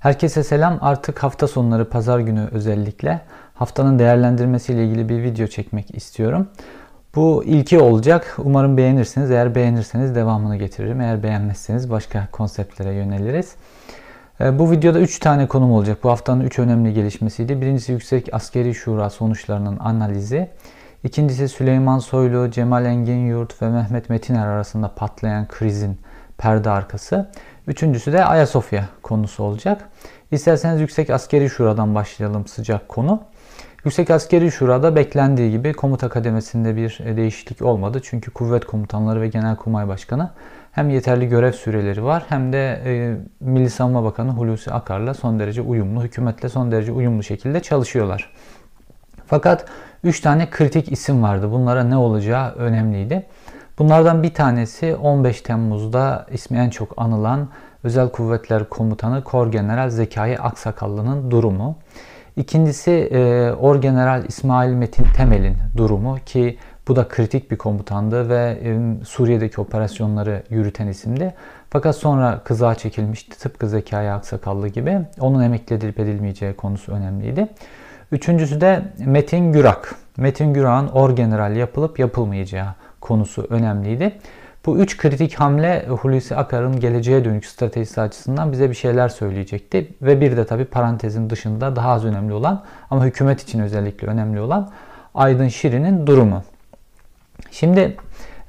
Herkese selam. Artık hafta sonları pazar günü özellikle haftanın değerlendirmesiyle ilgili bir video çekmek istiyorum. Bu ilki olacak. Umarım beğenirsiniz. Eğer beğenirseniz devamını getiririm. Eğer beğenmezseniz başka konseptlere yöneliriz. Ee, bu videoda 3 tane konum olacak. Bu haftanın 3 önemli gelişmesiydi. Birincisi Yüksek Askeri Şura sonuçlarının analizi. İkincisi Süleyman Soylu, Cemal Engin Yurt ve Mehmet Metiner arasında patlayan krizin perde arkası. Üçüncüsü de Ayasofya konusu olacak. İsterseniz Yüksek Askeri Şura'dan başlayalım sıcak konu. Yüksek Askeri Şura'da beklendiği gibi komuta kademesinde bir e, değişiklik olmadı. Çünkü kuvvet komutanları ve Genelkurmay Başkanı hem yeterli görev süreleri var hem de e, Milli Savunma Bakanı Hulusi Akar'la son derece uyumlu, hükümetle son derece uyumlu şekilde çalışıyorlar. Fakat 3 tane kritik isim vardı. Bunlara ne olacağı önemliydi. Bunlardan bir tanesi 15 Temmuz'da ismi en çok anılan Özel Kuvvetler Komutanı Kor General Zekai Aksakallı'nın durumu. İkincisi e, Orgeneral İsmail Metin Temel'in durumu ki bu da kritik bir komutandı ve e, Suriye'deki operasyonları yürüten isimdi. Fakat sonra kızağa çekilmişti tıpkı Zekai Aksakallı gibi. Onun emekli edilip edilmeyeceği konusu önemliydi. Üçüncüsü de Metin Gürak. Metin Gürak'ın Orgeneral yapılıp yapılmayacağı konusu önemliydi. Bu üç kritik hamle Hulusi Akar'ın geleceğe dönük stratejisi açısından bize bir şeyler söyleyecekti. Ve bir de tabi parantezin dışında daha az önemli olan ama hükümet için özellikle önemli olan Aydın Şirin'in durumu. Şimdi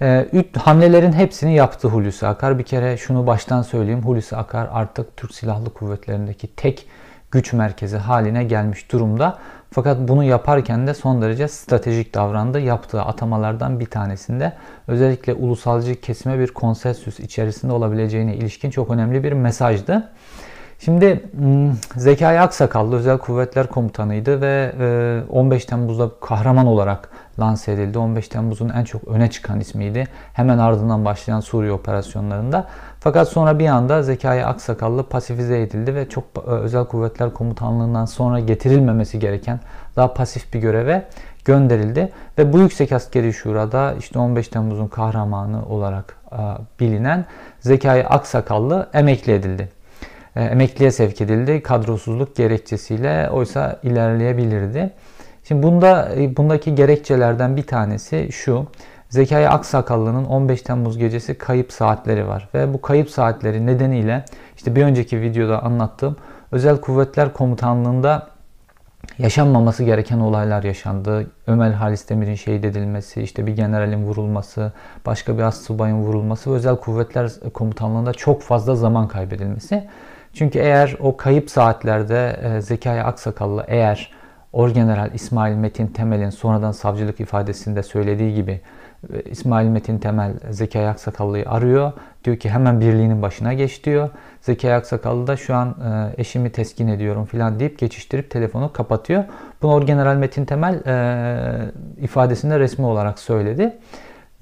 e, üç hamlelerin hepsini yaptı Hulusi Akar. Bir kere şunu baştan söyleyeyim. Hulusi Akar artık Türk Silahlı Kuvvetleri'ndeki tek güç merkezi haline gelmiş durumda. Fakat bunu yaparken de son derece stratejik davrandı. Yaptığı atamalardan bir tanesinde özellikle ulusalcı kesime bir konsensüs içerisinde olabileceğine ilişkin çok önemli bir mesajdı. Şimdi hmm, Zekai Aksakallı Özel Kuvvetler Komutanıydı ve 15 e, Temmuz'da kahraman olarak lanse edildi. 15 Temmuz'un en çok öne çıkan ismiydi. Hemen ardından başlayan Suriye operasyonlarında. Fakat sonra bir anda Zekai Aksakallı pasifize edildi ve çok e, Özel Kuvvetler Komutanlığından sonra getirilmemesi gereken daha pasif bir göreve gönderildi. Ve bu Yüksek Askeri Şura'da işte 15 Temmuz'un kahramanı olarak e, bilinen Zekai Aksakallı emekli edildi. E, emekliye sevk edildi kadrosuzluk gerekçesiyle oysa ilerleyebilirdi. Şimdi bunda bundaki gerekçelerden bir tanesi şu. Zekai Aksakallı'nın 15 Temmuz gecesi kayıp saatleri var ve bu kayıp saatleri nedeniyle işte bir önceki videoda anlattığım Özel Kuvvetler Komutanlığı'nda yaşanmaması gereken olaylar yaşandı. Ömer Halis Demir'in şehit edilmesi, işte bir generalin vurulması, başka bir astsubayın vurulması ve Özel Kuvvetler Komutanlığı'nda çok fazla zaman kaybedilmesi. Çünkü eğer o kayıp saatlerde e, Zekai Aksakallı eğer Orgeneral İsmail Metin Temel'in sonradan savcılık ifadesinde söylediği gibi İsmail Metin Temel Zekai Aksakallı'yı arıyor. Diyor ki hemen birliğinin başına geç diyor. Zekai Aksakallı da şu an e, eşimi teskin ediyorum filan deyip geçiştirip telefonu kapatıyor. Bunu Orgeneral Metin Temel e, ifadesinde resmi olarak söyledi.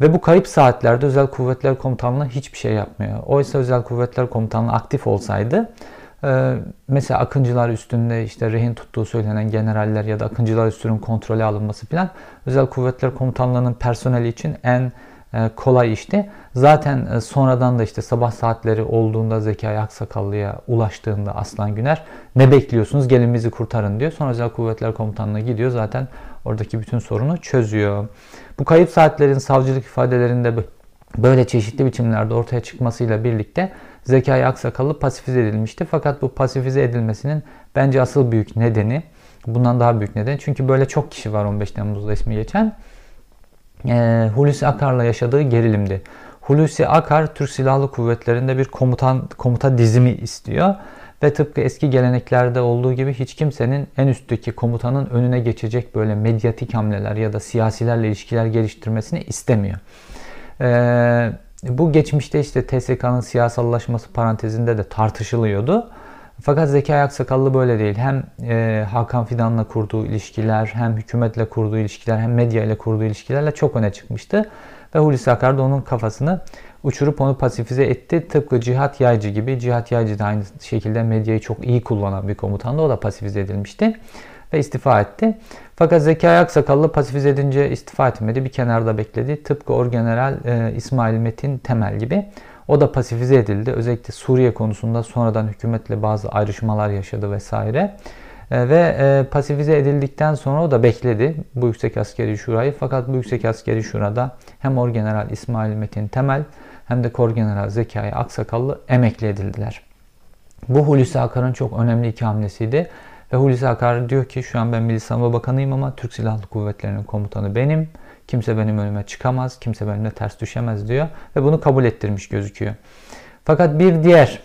Ve bu kayıp saatlerde Özel Kuvvetler Komutanlığı hiçbir şey yapmıyor. Oysa Özel Kuvvetler Komutanlığı aktif olsaydı ee, mesela Akıncılar üstünde işte rehin tuttuğu söylenen generaller ya da Akıncılar üstünün kontrolü alınması filan Özel Kuvvetler Komutanlığı'nın personeli için en e, kolay işti. Zaten e, sonradan da işte sabah saatleri olduğunda Zekai Aksakallı'ya ulaştığında Aslan Güner ne bekliyorsunuz gelin bizi kurtarın diyor. Sonra Özel Kuvvetler Komutanlığı gidiyor zaten oradaki bütün sorunu çözüyor. Bu kayıp saatlerin savcılık ifadelerinde böyle çeşitli biçimlerde ortaya çıkmasıyla birlikte Zekai Aksakallı pasifize edilmişti. Fakat bu pasifize edilmesinin bence asıl büyük nedeni, bundan daha büyük neden. Çünkü böyle çok kişi var 15 Temmuz'da ismi geçen. E, Hulusi Akar'la yaşadığı gerilimdi. Hulusi Akar Türk Silahlı Kuvvetleri'nde bir komutan komuta dizimi istiyor ve tıpkı eski geleneklerde olduğu gibi hiç kimsenin en üstteki komutanın önüne geçecek böyle medyatik hamleler ya da siyasilerle ilişkiler geliştirmesini istemiyor. Ee, bu geçmişte işte TSK'nın siyasallaşması parantezinde de tartışılıyordu. Fakat Zekai Aksakallı böyle değil. Hem e, Hakan Fidan'la kurduğu ilişkiler, hem hükümetle kurduğu ilişkiler, hem medya ile kurduğu ilişkilerle çok öne çıkmıştı. Ve Hulusi Akar da onun kafasını uçurup onu pasifize etti. Tıpkı Cihat Yaycı gibi. Cihat Yaycı da aynı şekilde medyayı çok iyi kullanan bir komutandı. O da pasifize edilmişti ve istifa etti. Fakat Zekai Aksakallı pasifize edince istifa etmedi. Bir kenarda bekledi. Tıpkı Orgeneral e, İsmail Metin Temel gibi. O da pasifize edildi. Özellikle Suriye konusunda sonradan hükümetle bazı ayrışmalar yaşadı vesaire. E, ve e, pasifize edildikten sonra o da bekledi bu Yüksek Askeri Şura'yı. Fakat bu Yüksek Askeri Şura'da hem Orgeneral İsmail Metin Temel hem de Korgeneral Zekai Aksakallı emekli edildiler. Bu Hulusi Akar'ın çok önemli iki hamlesiydi. Ve Hulusi Akar diyor ki şu an ben Milli Savunma Bakanıyım ama Türk Silahlı Kuvvetleri'nin komutanı benim. Kimse benim önüme çıkamaz, kimse benimle ters düşemez diyor. Ve bunu kabul ettirmiş gözüküyor. Fakat bir diğer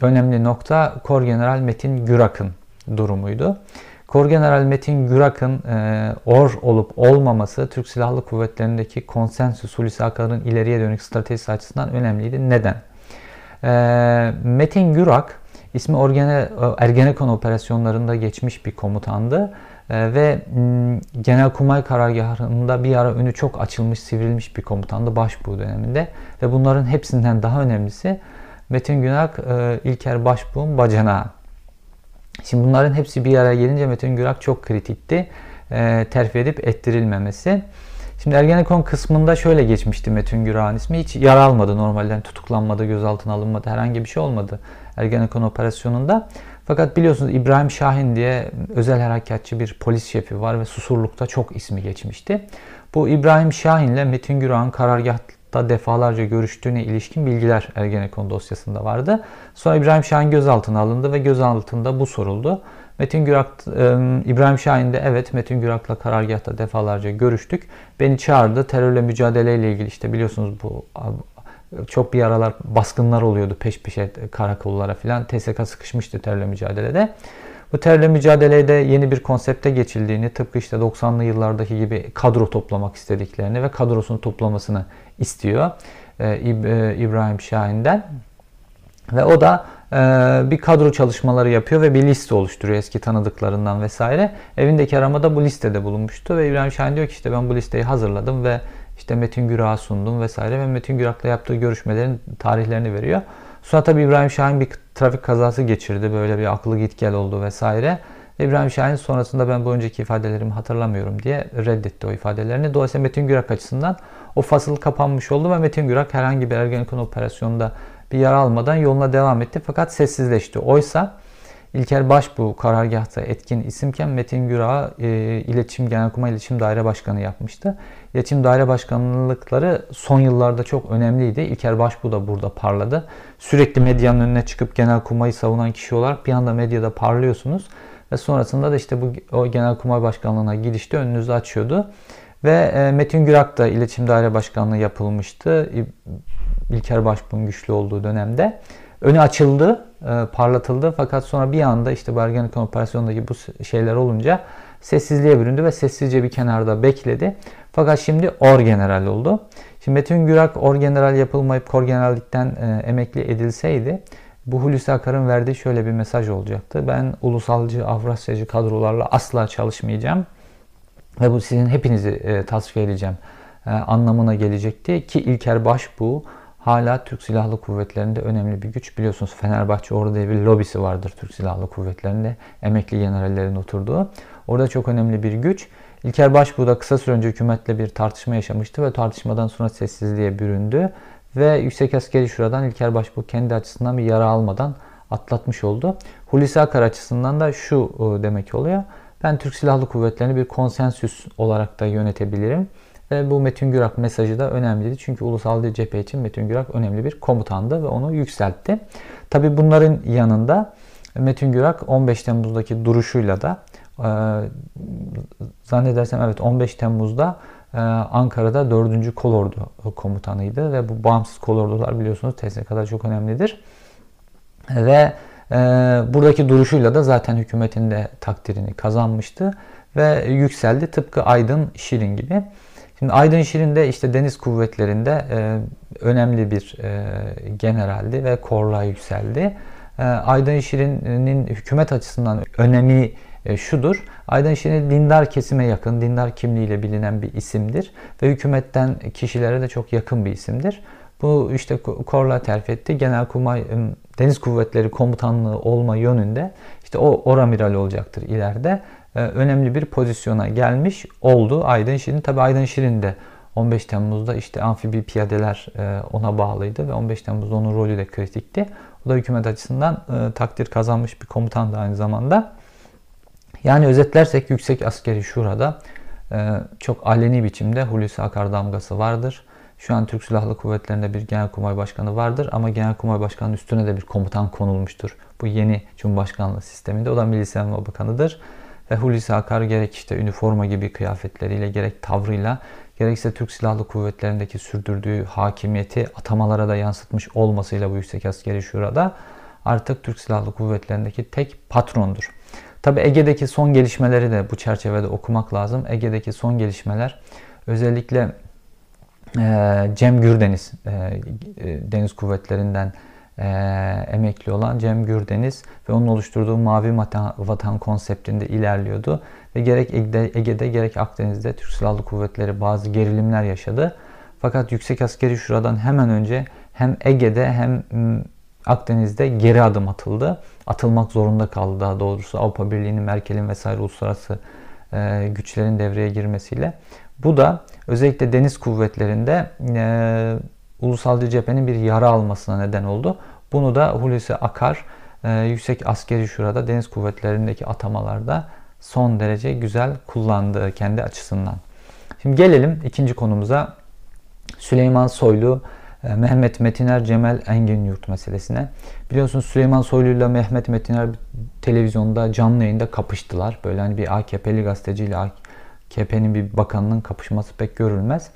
önemli nokta Kor General Metin Gürak'ın durumuydu. Kor General Metin Gürak'ın e, or olup olmaması Türk Silahlı Kuvvetleri'ndeki konsensüs Hulusi Akar'ın ileriye dönük stratejisi açısından önemliydi. Neden? E, Metin Gürak ismi Orgene, Ergenekon operasyonlarında geçmiş bir komutandı. E, ve Genelkurmay karargahında bir ara önü çok açılmış, sivrilmiş bir komutandı Başbuğ döneminde. Ve bunların hepsinden daha önemlisi Metin Gürak e, İlker Başbuğ'un bacanağı. Şimdi bunların hepsi bir araya gelince Metin Gürak çok kritikti. E, terfi edip ettirilmemesi. Şimdi Ergenekon kısmında şöyle geçmişti Metin Gürak'ın ismi. Hiç yara almadı normalden tutuklanmadı, gözaltına alınmadı, herhangi bir şey olmadı Ergenekon operasyonunda. Fakat biliyorsunuz İbrahim Şahin diye özel harekatçı bir polis şefi var ve Susurluk'ta çok ismi geçmişti. Bu İbrahim Şahin ile Metin Gürak'ın karargahta defalarca görüştüğüne ilişkin bilgiler Ergenekon dosyasında vardı. Sonra İbrahim Şahin gözaltına alındı ve gözaltında bu soruldu. Metin Gürak, İbrahim Şahin de evet Metin Gürak'la karargahta defalarca görüştük. Beni çağırdı. Terörle mücadeleyle ilgili işte biliyorsunuz bu çok bir aralar baskınlar oluyordu peş peşe karakollara filan. TSK sıkışmıştı terörle mücadelede. Bu terörle mücadelede yeni bir konsepte geçildiğini, tıpkı işte 90'lı yıllardaki gibi kadro toplamak istediklerini ve kadrosunu toplamasını istiyor İbrahim Şahin'den. Ve o da bir kadro çalışmaları yapıyor ve bir liste oluşturuyor eski tanıdıklarından vesaire. Evindeki aramada bu listede bulunmuştu ve İbrahim Şahin diyor ki işte ben bu listeyi hazırladım ve işte Metin Gürak'a sundum vesaire ve Metin Gürak'la yaptığı görüşmelerin tarihlerini veriyor. Sonra tabii İbrahim Şahin bir trafik kazası geçirdi. Böyle bir aklı git gel oldu vesaire. İbrahim Şahin sonrasında ben bu önceki ifadelerimi hatırlamıyorum diye reddetti o ifadelerini. Dolayısıyla Metin Gürak açısından o fasıl kapanmış oldu ve Metin Gürak herhangi bir Ergenekon operasyonunda bir yara almadan yoluna devam etti fakat sessizleşti. Oysa İlker Başbuğ karargahta etkin isimken Metin Gürak'ı e, İletişim Genelkurmay İletişim Daire Başkanı yapmıştı. İletişim Daire Başkanlıkları son yıllarda çok önemliydi. İlker Başbuğ da burada parladı. Sürekli medyanın önüne çıkıp Genelkurmay'ı savunan kişi olarak bir anda medyada parlıyorsunuz. Ve sonrasında da işte bu o Genelkurmay Başkanlığı'na gidişte önünüzü açıyordu. Ve e, Metin Gürak da İletişim Daire Başkanlığı yapılmıştı. İlker Başbuğ'un güçlü olduğu dönemde. Önü açıldı, e, parlatıldı fakat sonra bir anda işte bu Ergenekon operasyonundaki bu şeyler olunca sessizliğe büründü ve sessizce bir kenarda bekledi. Fakat şimdi orgeneral oldu. Şimdi Metin Gürak orgeneral yapılmayıp korgenerallikten e, emekli edilseydi bu Hulusi Akar'ın verdiği şöyle bir mesaj olacaktı. Ben ulusalcı, Avrasyacı kadrolarla asla çalışmayacağım. Ve bu sizin hepinizi e, tasfiye edeceğim e, anlamına gelecekti. Ki İlker Başbuğ hala Türk Silahlı Kuvvetleri'nde önemli bir güç. Biliyorsunuz Fenerbahçe orada bir lobisi vardır Türk Silahlı Kuvvetleri'nde. Emekli generallerin oturduğu. Orada çok önemli bir güç. İlker Başbuğ da kısa süre önce hükümetle bir tartışma yaşamıştı ve tartışmadan sonra sessizliğe büründü. Ve Yüksek Askeri Şura'dan İlker Başbuğ kendi açısından bir yara almadan atlatmış oldu. Hulusi Akar açısından da şu e, demek oluyor. Ben Türk Silahlı Kuvvetleri'ni bir konsensüs olarak da yönetebilirim. Ve bu Metin Gürak mesajı da önemliydi. Çünkü ulusal cephe için Metin Gürak önemli bir komutandı ve onu yükseltti. Tabi bunların yanında Metin Gürak 15 Temmuz'daki duruşuyla da e, zannedersem evet 15 Temmuz'da e, Ankara'da 4. Kolordu komutanıydı ve bu bağımsız kolordular biliyorsunuz TSK'da çok önemlidir. Ve e, buradaki duruşuyla da zaten hükümetin de takdirini kazanmıştı ve yükseldi tıpkı Aydın Şirin gibi. Şimdi Aydın Şirin de işte deniz kuvvetlerinde e, önemli bir e, generaldi ve korluğa yükseldi. E, Aydın Şirin'in hükümet açısından önemi e, şudur. Aydın Şirin dindar kesime yakın, dindar kimliğiyle bilinen bir isimdir ve hükümetten kişilere de çok yakın bir isimdir. Bu işte korla terfi etti. Genelkurmay Deniz Kuvvetleri Komutanlığı olma yönünde işte o oramiral olacaktır ileride. Ee, önemli bir pozisyona gelmiş oldu Aydın Şirin. Tabi Aydın Şirin de 15 Temmuz'da işte amfibi piyadeler e, ona bağlıydı ve 15 Temmuz'da onun rolü de kritikti. O da hükümet açısından e, takdir kazanmış bir komutan da aynı zamanda. Yani özetlersek Yüksek Askeri Şura'da e, çok aleni biçimde Hulusi Akar damgası vardır. Şu an Türk Silahlı Kuvvetleri'nde bir Genelkurmay Başkanı vardır ama Genelkurmay Başkanı'nın üstüne de bir komutan konulmuştur. Bu yeni Cumhurbaşkanlığı sisteminde. O da Milli Savunma Bakanı'dır. Ve Hulusi Akar gerek işte üniforma gibi kıyafetleriyle gerek tavrıyla gerekse Türk Silahlı Kuvvetleri'ndeki sürdürdüğü hakimiyeti atamalara da yansıtmış olmasıyla bu Yüksek Askeri Şura'da artık Türk Silahlı Kuvvetleri'ndeki tek patrondur. Tabi Ege'deki son gelişmeleri de bu çerçevede okumak lazım. Ege'deki son gelişmeler özellikle e, Cem Gürdeniz e, Deniz Kuvvetleri'nden e, emekli olan Cem Gürdeniz ve onun oluşturduğu Mavi Vatan, konseptinde ilerliyordu. Ve gerek Ege'de, Ege'de gerek Akdeniz'de Türk Silahlı Kuvvetleri bazı gerilimler yaşadı. Fakat Yüksek Askeri Şura'dan hemen önce hem Ege'de hem Akdeniz'de geri adım atıldı. Atılmak zorunda kaldı daha doğrusu Avrupa Birliği'nin, Merkel'in vesaire uluslararası e, güçlerin devreye girmesiyle. Bu da özellikle deniz kuvvetlerinde e, ulusalcı cephenin bir yara almasına neden oldu. Bunu da Hulusi Akar e, Yüksek Askeri Şura'da deniz kuvvetlerindeki atamalarda son derece güzel kullandı kendi açısından. Şimdi gelelim ikinci konumuza. Süleyman Soylu, e, Mehmet Metiner, Cemal Engin Yurt meselesine. Biliyorsunuz Süleyman Soylu ile Mehmet Metiner televizyonda canlı yayında kapıştılar. Böyle hani bir AKP'li gazeteciyle AKP'nin bir bakanının kapışması pek görülmez.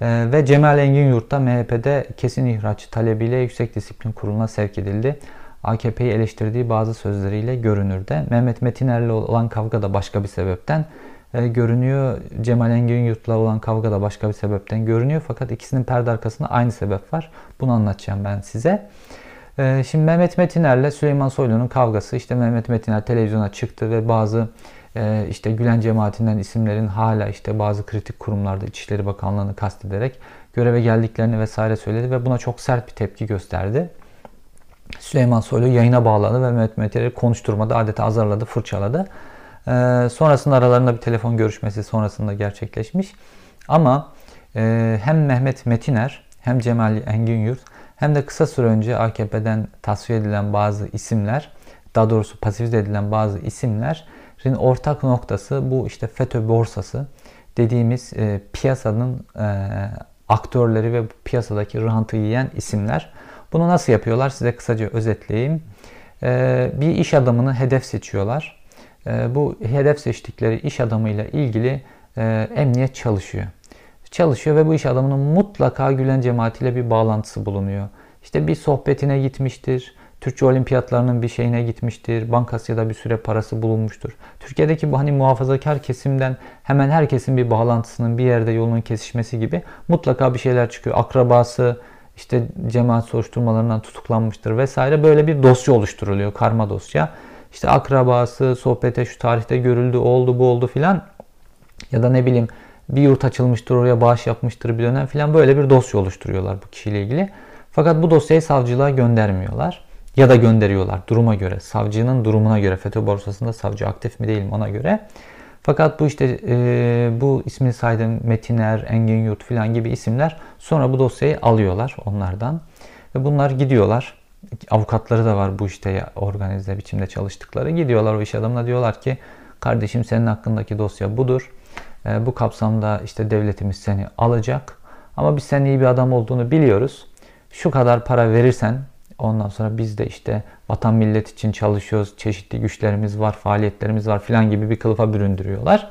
Ee, ve Cemal Engin Yurt'ta MHP'de kesin ihraç talebiyle Yüksek Disiplin Kurulu'na sevk edildi. AKP'yi eleştirdiği bazı sözleriyle görünürde. Mehmet Metiner'le olan kavga da başka bir sebepten e, görünüyor. Cemal Engin Yurt'la olan kavga da başka bir sebepten görünüyor. Fakat ikisinin perde arkasında aynı sebep var. Bunu anlatacağım ben size. E, şimdi Mehmet Metiner'le Süleyman Soylu'nun kavgası. İşte Mehmet Metiner televizyona çıktı ve bazı e, işte Gülen cemaatinden isimlerin hala işte bazı kritik kurumlarda İçişleri Bakanlığı'nı kastederek göreve geldiklerini vesaire söyledi ve buna çok sert bir tepki gösterdi. Süleyman Soylu yayına bağladı ve Mehmet Metin'i konuşturmadı, adeta azarladı, fırçaladı. Ee, sonrasında aralarında bir telefon görüşmesi sonrasında gerçekleşmiş. Ama e, hem Mehmet Metiner hem Cemal Engin Yurt hem de kısa süre önce AKP'den tasfiye edilen bazı isimler, daha doğrusu pasifize edilen bazı isimlerin ortak noktası bu işte FETÖ borsası dediğimiz e, piyasanın e, aktörleri ve piyasadaki rantı yiyen isimler. Bunu nasıl yapıyorlar? Size kısaca özetleyeyim. E, bir iş adamını hedef seçiyorlar. E, bu hedef seçtikleri iş adamıyla ilgili e, emniyet çalışıyor çalışıyor ve bu iş adamının mutlaka Gülen cemaatiyle bir bağlantısı bulunuyor. İşte bir sohbetine gitmiştir. Türkçe olimpiyatlarının bir şeyine gitmiştir. Bankasya'da bir süre parası bulunmuştur. Türkiye'deki bu hani muhafazakar kesimden hemen herkesin bir bağlantısının bir yerde yolunun kesişmesi gibi mutlaka bir şeyler çıkıyor. Akrabası işte cemaat soruşturmalarından tutuklanmıştır vesaire böyle bir dosya oluşturuluyor. Karma dosya. İşte akrabası sohbete şu tarihte görüldü, oldu, bu oldu filan. Ya da ne bileyim bir yurt açılmıştır oraya bağış yapmıştır bir dönem filan böyle bir dosya oluşturuyorlar bu kişiyle ilgili. Fakat bu dosyayı savcılığa göndermiyorlar. Ya da gönderiyorlar duruma göre. Savcının durumuna göre. FETÖ borsasında savcı aktif mi değil mi ona göre. Fakat bu işte e, bu ismini saydığım Metiner, Engin Yurt filan gibi isimler sonra bu dosyayı alıyorlar onlardan. Ve bunlar gidiyorlar. Avukatları da var bu işte organize biçimde çalıştıkları. Gidiyorlar o iş adamına diyorlar ki kardeşim senin hakkındaki dosya budur. E, bu kapsamda işte devletimiz seni alacak. Ama biz senin iyi bir adam olduğunu biliyoruz. Şu kadar para verirsen ondan sonra biz de işte vatan millet için çalışıyoruz. Çeşitli güçlerimiz var, faaliyetlerimiz var filan gibi bir kılıfa büründürüyorlar.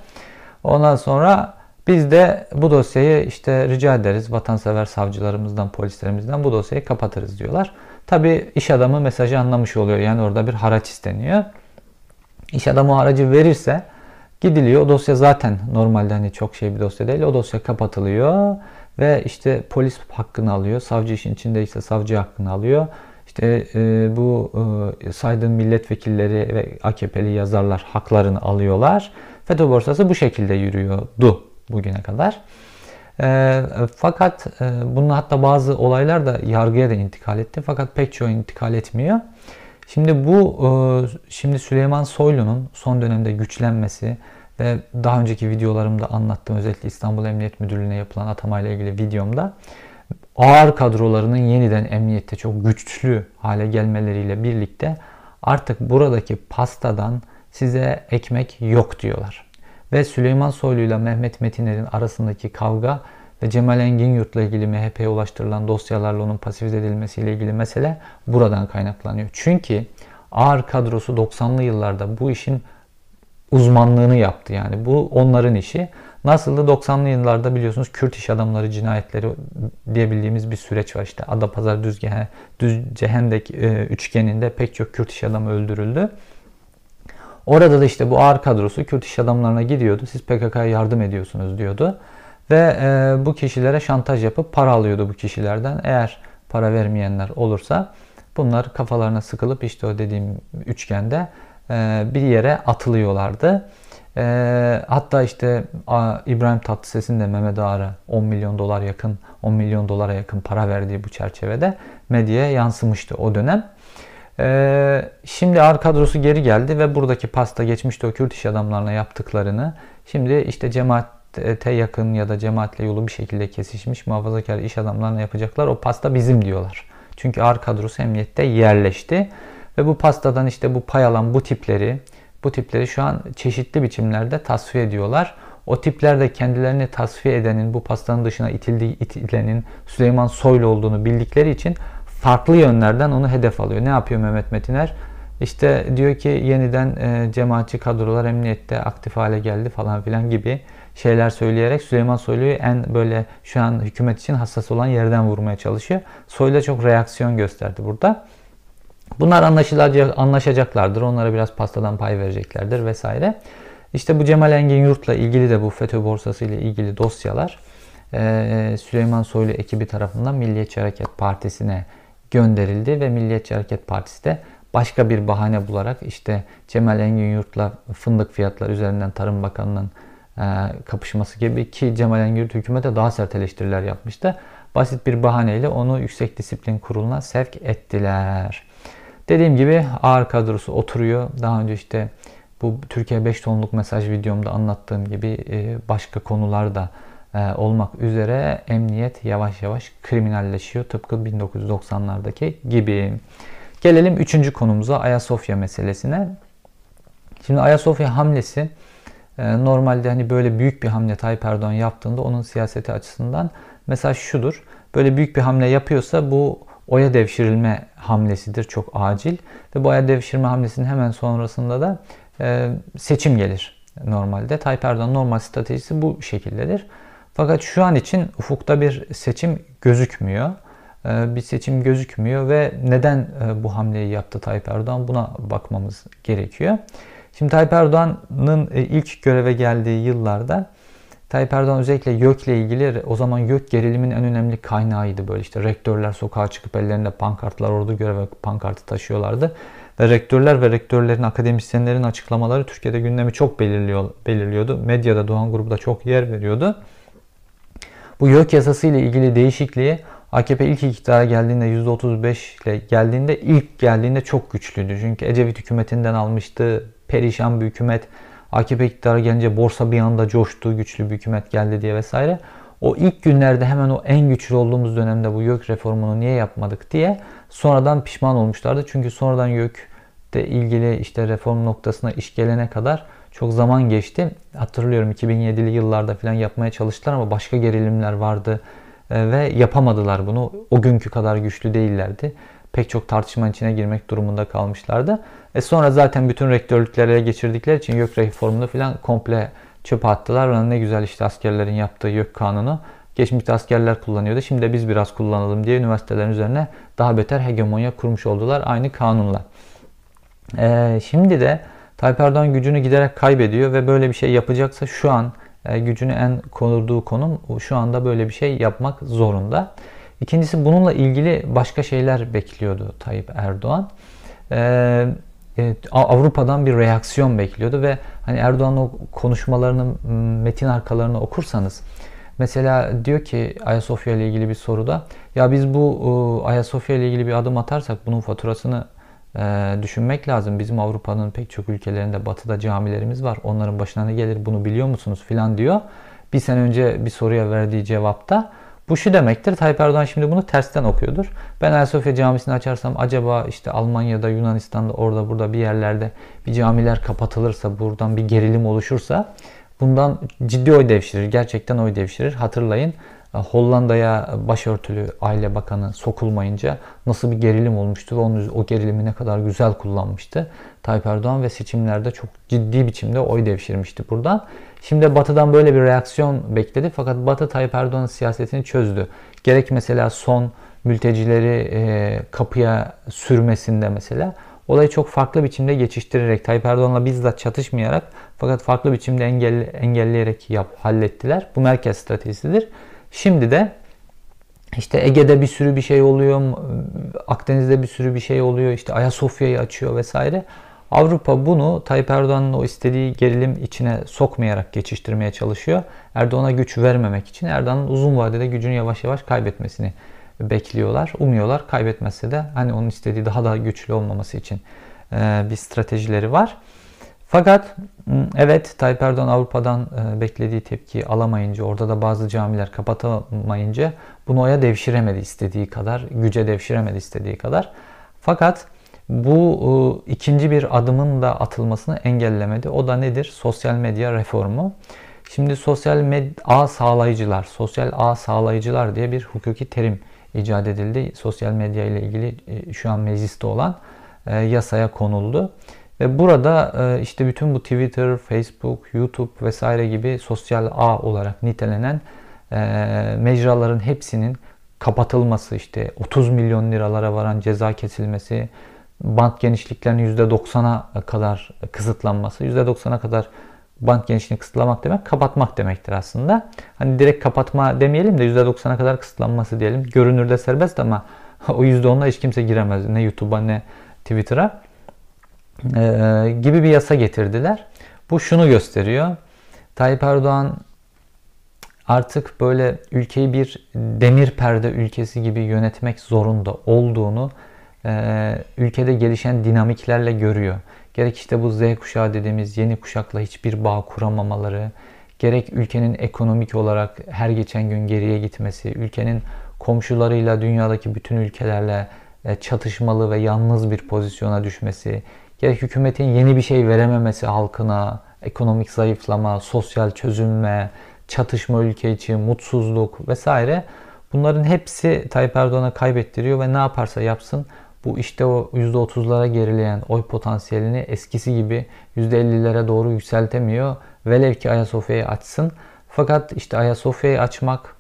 Ondan sonra biz de bu dosyayı işte rica ederiz vatansever savcılarımızdan, polislerimizden bu dosyayı kapatırız diyorlar. Tabi iş adamı mesajı anlamış oluyor. Yani orada bir haraç isteniyor. İş adamı haracı verirse Gidiliyor. O dosya zaten normalde hani çok şey bir dosya değil. O dosya kapatılıyor ve işte polis hakkını alıyor. Savcı işin içindeyse savcı hakkını alıyor. İşte e, bu e, saydığım milletvekilleri ve AKP'li yazarlar haklarını alıyorlar. FETÖ borsası bu şekilde yürüyordu bugüne kadar. E, fakat e, bunun hatta bazı olaylar da yargıya da intikal etti. Fakat pek çoğu intikal etmiyor. Şimdi bu e, şimdi Süleyman Soylu'nun son dönemde güçlenmesi ve daha önceki videolarımda anlattığım özellikle İstanbul Emniyet Müdürlüğü'ne yapılan atamayla ilgili videomda ağır kadrolarının yeniden emniyette çok güçlü hale gelmeleriyle birlikte artık buradaki pastadan size ekmek yok diyorlar. Ve Süleyman Soylu ile Mehmet Metiner'in arasındaki kavga ve Cemal Engin Yurt'la ilgili MHP'ye ulaştırılan dosyalarla onun pasifize edilmesiyle ilgili mesele buradan kaynaklanıyor. Çünkü ağır kadrosu 90'lı yıllarda bu işin uzmanlığını yaptı yani. Bu onların işi. Nasıldı 90'lı yıllarda biliyorsunuz Kürt iş adamları cinayetleri diyebildiğimiz bir süreç var. İşte Adapazarı Düzgehen, Düz Cehendek e, üçgeninde pek çok Kürt iş adamı öldürüldü. Orada da işte bu ağır kadrosu Kürt iş adamlarına gidiyordu. Siz PKK'ya yardım ediyorsunuz diyordu. Ve e, bu kişilere şantaj yapıp para alıyordu bu kişilerden. Eğer para vermeyenler olursa bunlar kafalarına sıkılıp işte o dediğim üçgende e, bir yere atılıyorlardı. E, hatta işte İbrahim Tatlıses'in de Mehmet Ağar'a 10 milyon dolar yakın 10 milyon dolara yakın para verdiği bu çerçevede medyaya yansımıştı o dönem. E, şimdi ağır kadrosu geri geldi ve buradaki pasta geçmişte o Kürt iş adamlarına yaptıklarını şimdi işte cemaate yakın ya da cemaatle yolu bir şekilde kesişmiş muhafazakar iş adamlarına yapacaklar. O pasta bizim diyorlar. Çünkü ağır kadrosu emniyette yerleşti. Ve bu pastadan işte bu pay alan bu tipleri, bu tipleri şu an çeşitli biçimlerde tasfiye ediyorlar. O tipler de kendilerini tasfiye edenin, bu pastanın dışına itildiği, itilenin Süleyman Soylu olduğunu bildikleri için farklı yönlerden onu hedef alıyor. Ne yapıyor Mehmet Metiner? İşte diyor ki yeniden e, cemaatçi kadrolar emniyette aktif hale geldi falan filan gibi şeyler söyleyerek Süleyman Soylu'yu en böyle şu an hükümet için hassas olan yerden vurmaya çalışıyor. Soylu çok reaksiyon gösterdi burada. Bunlar anlaşılacak, anlaşacaklardır. Onlara biraz pastadan pay vereceklerdir vesaire. İşte bu Cemal Engin Yurt'la ilgili de bu FETÖ borsası ile ilgili dosyalar e, Süleyman Soylu ekibi tarafından Milliyetçi Hareket Partisi'ne gönderildi ve Milliyetçi Hareket Partisi de başka bir bahane bularak işte Cemal Engin Yurt'la fındık fiyatları üzerinden Tarım Bakanı'nın kapışması gibi ki Cemal Engin Yurt hükümete daha sert eleştiriler yapmıştı. Basit bir bahaneyle onu Yüksek Disiplin Kurulu'na sevk ettiler. Dediğim gibi ağır kadrosu oturuyor. Daha önce işte bu Türkiye 5 tonluk mesaj videomda anlattığım gibi e, başka konularda e, olmak üzere emniyet yavaş yavaş kriminalleşiyor. Tıpkı 1990'lardaki gibi. Gelelim üçüncü konumuza Ayasofya meselesine. Şimdi Ayasofya hamlesi e, normalde hani böyle büyük bir hamle Tayyip Erdoğan yaptığında onun siyaseti açısından mesaj şudur. Böyle büyük bir hamle yapıyorsa bu oya devşirilme hamlesidir. Çok acil. Ve bu oya devşirme hamlesinin hemen sonrasında da e, seçim gelir normalde. Tayyip Erdoğan normal stratejisi bu şekildedir. Fakat şu an için ufukta bir seçim gözükmüyor. E, bir seçim gözükmüyor ve neden e, bu hamleyi yaptı Tayyip Erdoğan buna bakmamız gerekiyor. Şimdi Tayyip Erdoğan'ın e, ilk göreve geldiği yıllarda Tayyip Erdoğan özellikle YÖK ile ilgili o zaman YÖK gerilimin en önemli kaynağıydı. Böyle işte rektörler sokağa çıkıp ellerinde pankartlar ordu göreve pankartı taşıyorlardı. Ve rektörler ve rektörlerin, akademisyenlerin açıklamaları Türkiye'de gündemi çok belirliyor, belirliyordu. Medyada Doğan grubu da çok yer veriyordu. Bu YÖK yasası ile ilgili değişikliği AKP ilk iktidara geldiğinde %35 ile geldiğinde ilk geldiğinde çok güçlüydü. Çünkü Ecevit hükümetinden almıştı. Perişan bir hükümet AKP iktidara gelince borsa bir anda coştu, güçlü bir hükümet geldi diye vesaire. O ilk günlerde hemen o en güçlü olduğumuz dönemde bu YÖK reformunu niye yapmadık diye sonradan pişman olmuşlardı. Çünkü sonradan YÖK'te ilgili işte reform noktasına iş gelene kadar çok zaman geçti. Hatırlıyorum 2007'li yıllarda falan yapmaya çalıştılar ama başka gerilimler vardı e, ve yapamadılar bunu. O günkü kadar güçlü değillerdi. Pek çok tartışma içine girmek durumunda kalmışlardı. E sonra zaten bütün rektörlüklere geçirdikleri için YÖK reformunu falan komple çöpe attılar. Ona ne güzel işte askerlerin yaptığı YÖK kanunu. Geçmişte askerler kullanıyordu. Şimdi de biz biraz kullanalım diye üniversitelerin üzerine daha beter hegemonya kurmuş oldular aynı kanunla. Ee, şimdi de Tayyip Erdoğan gücünü giderek kaybediyor ve böyle bir şey yapacaksa şu an e, gücünü en konurduğu konum şu anda böyle bir şey yapmak zorunda. İkincisi bununla ilgili başka şeyler bekliyordu Tayyip Erdoğan. Ee, Avrupa'dan bir reaksiyon bekliyordu ve hani Erdoğan'ın konuşmalarının metin arkalarını okursanız mesela diyor ki Ayasofya ile ilgili bir soruda ya biz bu Ayasofya ile ilgili bir adım atarsak bunun faturasını e, düşünmek lazım. Bizim Avrupa'nın pek çok ülkelerinde batıda camilerimiz var. Onların başına ne gelir bunu biliyor musunuz filan diyor. Bir sene önce bir soruya verdiği cevapta bu şu demektir. Tayyip Erdoğan şimdi bunu tersten okuyordur. Ben Ayasofya Camisi'ni açarsam acaba işte Almanya'da, Yunanistan'da, orada burada bir yerlerde bir camiler kapatılırsa, buradan bir gerilim oluşursa bundan ciddi oy devşirir. Gerçekten oy devşirir. Hatırlayın Hollanda'ya başörtülü aile bakanı sokulmayınca nasıl bir gerilim olmuştu ve onun, o gerilimi ne kadar güzel kullanmıştı. Tayyip Erdoğan ve seçimlerde çok ciddi biçimde oy devşirmişti buradan. Şimdi Batı'dan böyle bir reaksiyon bekledi fakat Batı Tayyip Erdoğan'ın siyasetini çözdü. Gerek mesela son mültecileri e, kapıya sürmesinde mesela olayı çok farklı biçimde geçiştirerek Tayyip Erdoğan'la bizzat çatışmayarak fakat farklı biçimde engelle, engelleyerek yap, hallettiler. Bu merkez stratejisidir. Şimdi de işte Ege'de bir sürü bir şey oluyor, Akdeniz'de bir sürü bir şey oluyor, işte Ayasofya'yı açıyor vesaire. Avrupa bunu Tayyip Erdoğan'ın o istediği gerilim içine sokmayarak geçiştirmeye çalışıyor. Erdoğan'a güç vermemek için Erdoğan'ın uzun vadede gücünü yavaş yavaş kaybetmesini bekliyorlar. Umuyorlar kaybetmezse de hani onun istediği daha da güçlü olmaması için bir stratejileri var. Fakat evet Tayyip Erdoğan Avrupa'dan e, beklediği tepki alamayınca, orada da bazı camiler kapatamayınca bunu oya devşiremedi istediği kadar, güce devşiremedi istediği kadar. Fakat bu e, ikinci bir adımın da atılmasını engellemedi. O da nedir? Sosyal medya reformu. Şimdi sosyal medya ağ sağlayıcılar, sosyal ağ sağlayıcılar diye bir hukuki terim icat edildi. Sosyal medya ile ilgili şu an mecliste olan yasaya konuldu. Ve burada e, işte bütün bu Twitter, Facebook, YouTube vesaire gibi sosyal ağ olarak nitelenen e, mecraların hepsinin kapatılması işte 30 milyon liralara varan ceza kesilmesi, bant genişliklerinin %90'a kadar kısıtlanması, %90'a kadar bant genişliğini kısıtlamak demek kapatmak demektir aslında. Hani direkt kapatma demeyelim de %90'a kadar kısıtlanması diyelim. Görünürde serbest ama o %10'la hiç kimse giremez. Ne YouTube'a ne Twitter'a e, gibi bir yasa getirdiler. Bu şunu gösteriyor. Tayyip Erdoğan artık böyle ülkeyi bir demir perde ülkesi gibi yönetmek zorunda olduğunu e, ülkede gelişen dinamiklerle görüyor. Gerek işte bu Z kuşağı dediğimiz yeni kuşakla hiçbir bağ kuramamaları, gerek ülkenin ekonomik olarak her geçen gün geriye gitmesi, ülkenin komşularıyla dünyadaki bütün ülkelerle e, çatışmalı ve yalnız bir pozisyona düşmesi, gerek hükümetin yeni bir şey verememesi halkına, ekonomik zayıflama, sosyal çözülme, çatışma ülke içi, mutsuzluk vesaire bunların hepsi Tayyip Erdoğan'a kaybettiriyor ve ne yaparsa yapsın bu işte o %30'lara gerileyen oy potansiyelini eskisi gibi %50'lere doğru yükseltemiyor. Velev ki Ayasofya'yı açsın. Fakat işte Ayasofya'yı açmak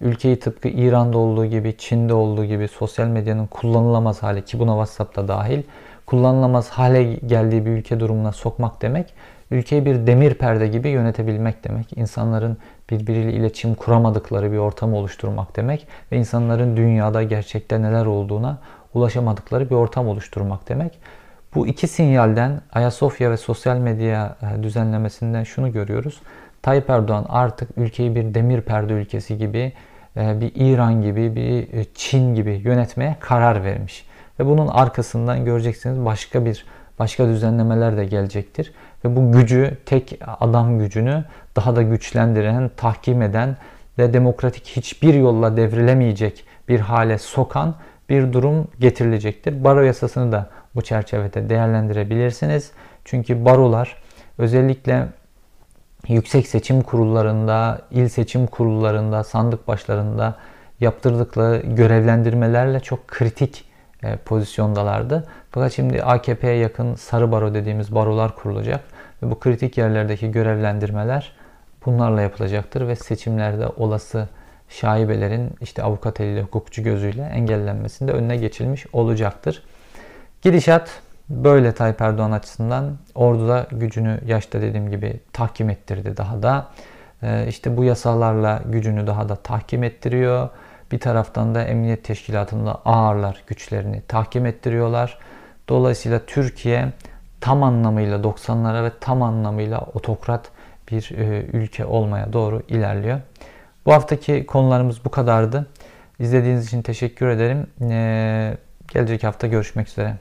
ülkeyi tıpkı İran'da olduğu gibi, Çin'de olduğu gibi sosyal medyanın kullanılamaz hali ki buna WhatsApp'ta dahil kullanılamaz hale geldiği bir ülke durumuna sokmak demek, ülkeyi bir demir perde gibi yönetebilmek demek, insanların birbiriyle iletişim kuramadıkları bir ortam oluşturmak demek ve insanların dünyada gerçekte neler olduğuna ulaşamadıkları bir ortam oluşturmak demek. Bu iki sinyalden Ayasofya ve sosyal medya e, düzenlemesinden şunu görüyoruz. Tayyip Erdoğan artık ülkeyi bir demir perde ülkesi gibi, e, bir İran gibi, bir e, Çin gibi yönetmeye karar vermiş. Ve bunun arkasından göreceksiniz başka bir başka düzenlemeler de gelecektir. Ve bu gücü, tek adam gücünü daha da güçlendiren, tahkim eden ve demokratik hiçbir yolla devrilemeyecek bir hale sokan bir durum getirilecektir. Baro yasasını da bu çerçevede değerlendirebilirsiniz. Çünkü barolar özellikle yüksek seçim kurullarında, il seçim kurullarında, sandık başlarında yaptırdıkları görevlendirmelerle çok kritik pozisyondalardı. Fakat şimdi AKP'ye yakın sarı baro dediğimiz barolar kurulacak ve bu kritik yerlerdeki görevlendirmeler bunlarla yapılacaktır ve seçimlerde olası şaibelerin işte avukat eliyle, hukukçu gözüyle engellenmesinde önüne geçilmiş olacaktır. Gidişat böyle Tayyip Erdoğan açısından orduda gücünü yaşta dediğim gibi tahkim ettirdi daha da. E, işte bu yasalarla gücünü daha da tahkim ettiriyor. Bir taraftan da emniyet teşkilatında ağırlar güçlerini tahkim ettiriyorlar. Dolayısıyla Türkiye tam anlamıyla 90'lara ve tam anlamıyla otokrat bir e, ülke olmaya doğru ilerliyor. Bu haftaki konularımız bu kadardı. İzlediğiniz için teşekkür ederim. E, gelecek hafta görüşmek üzere.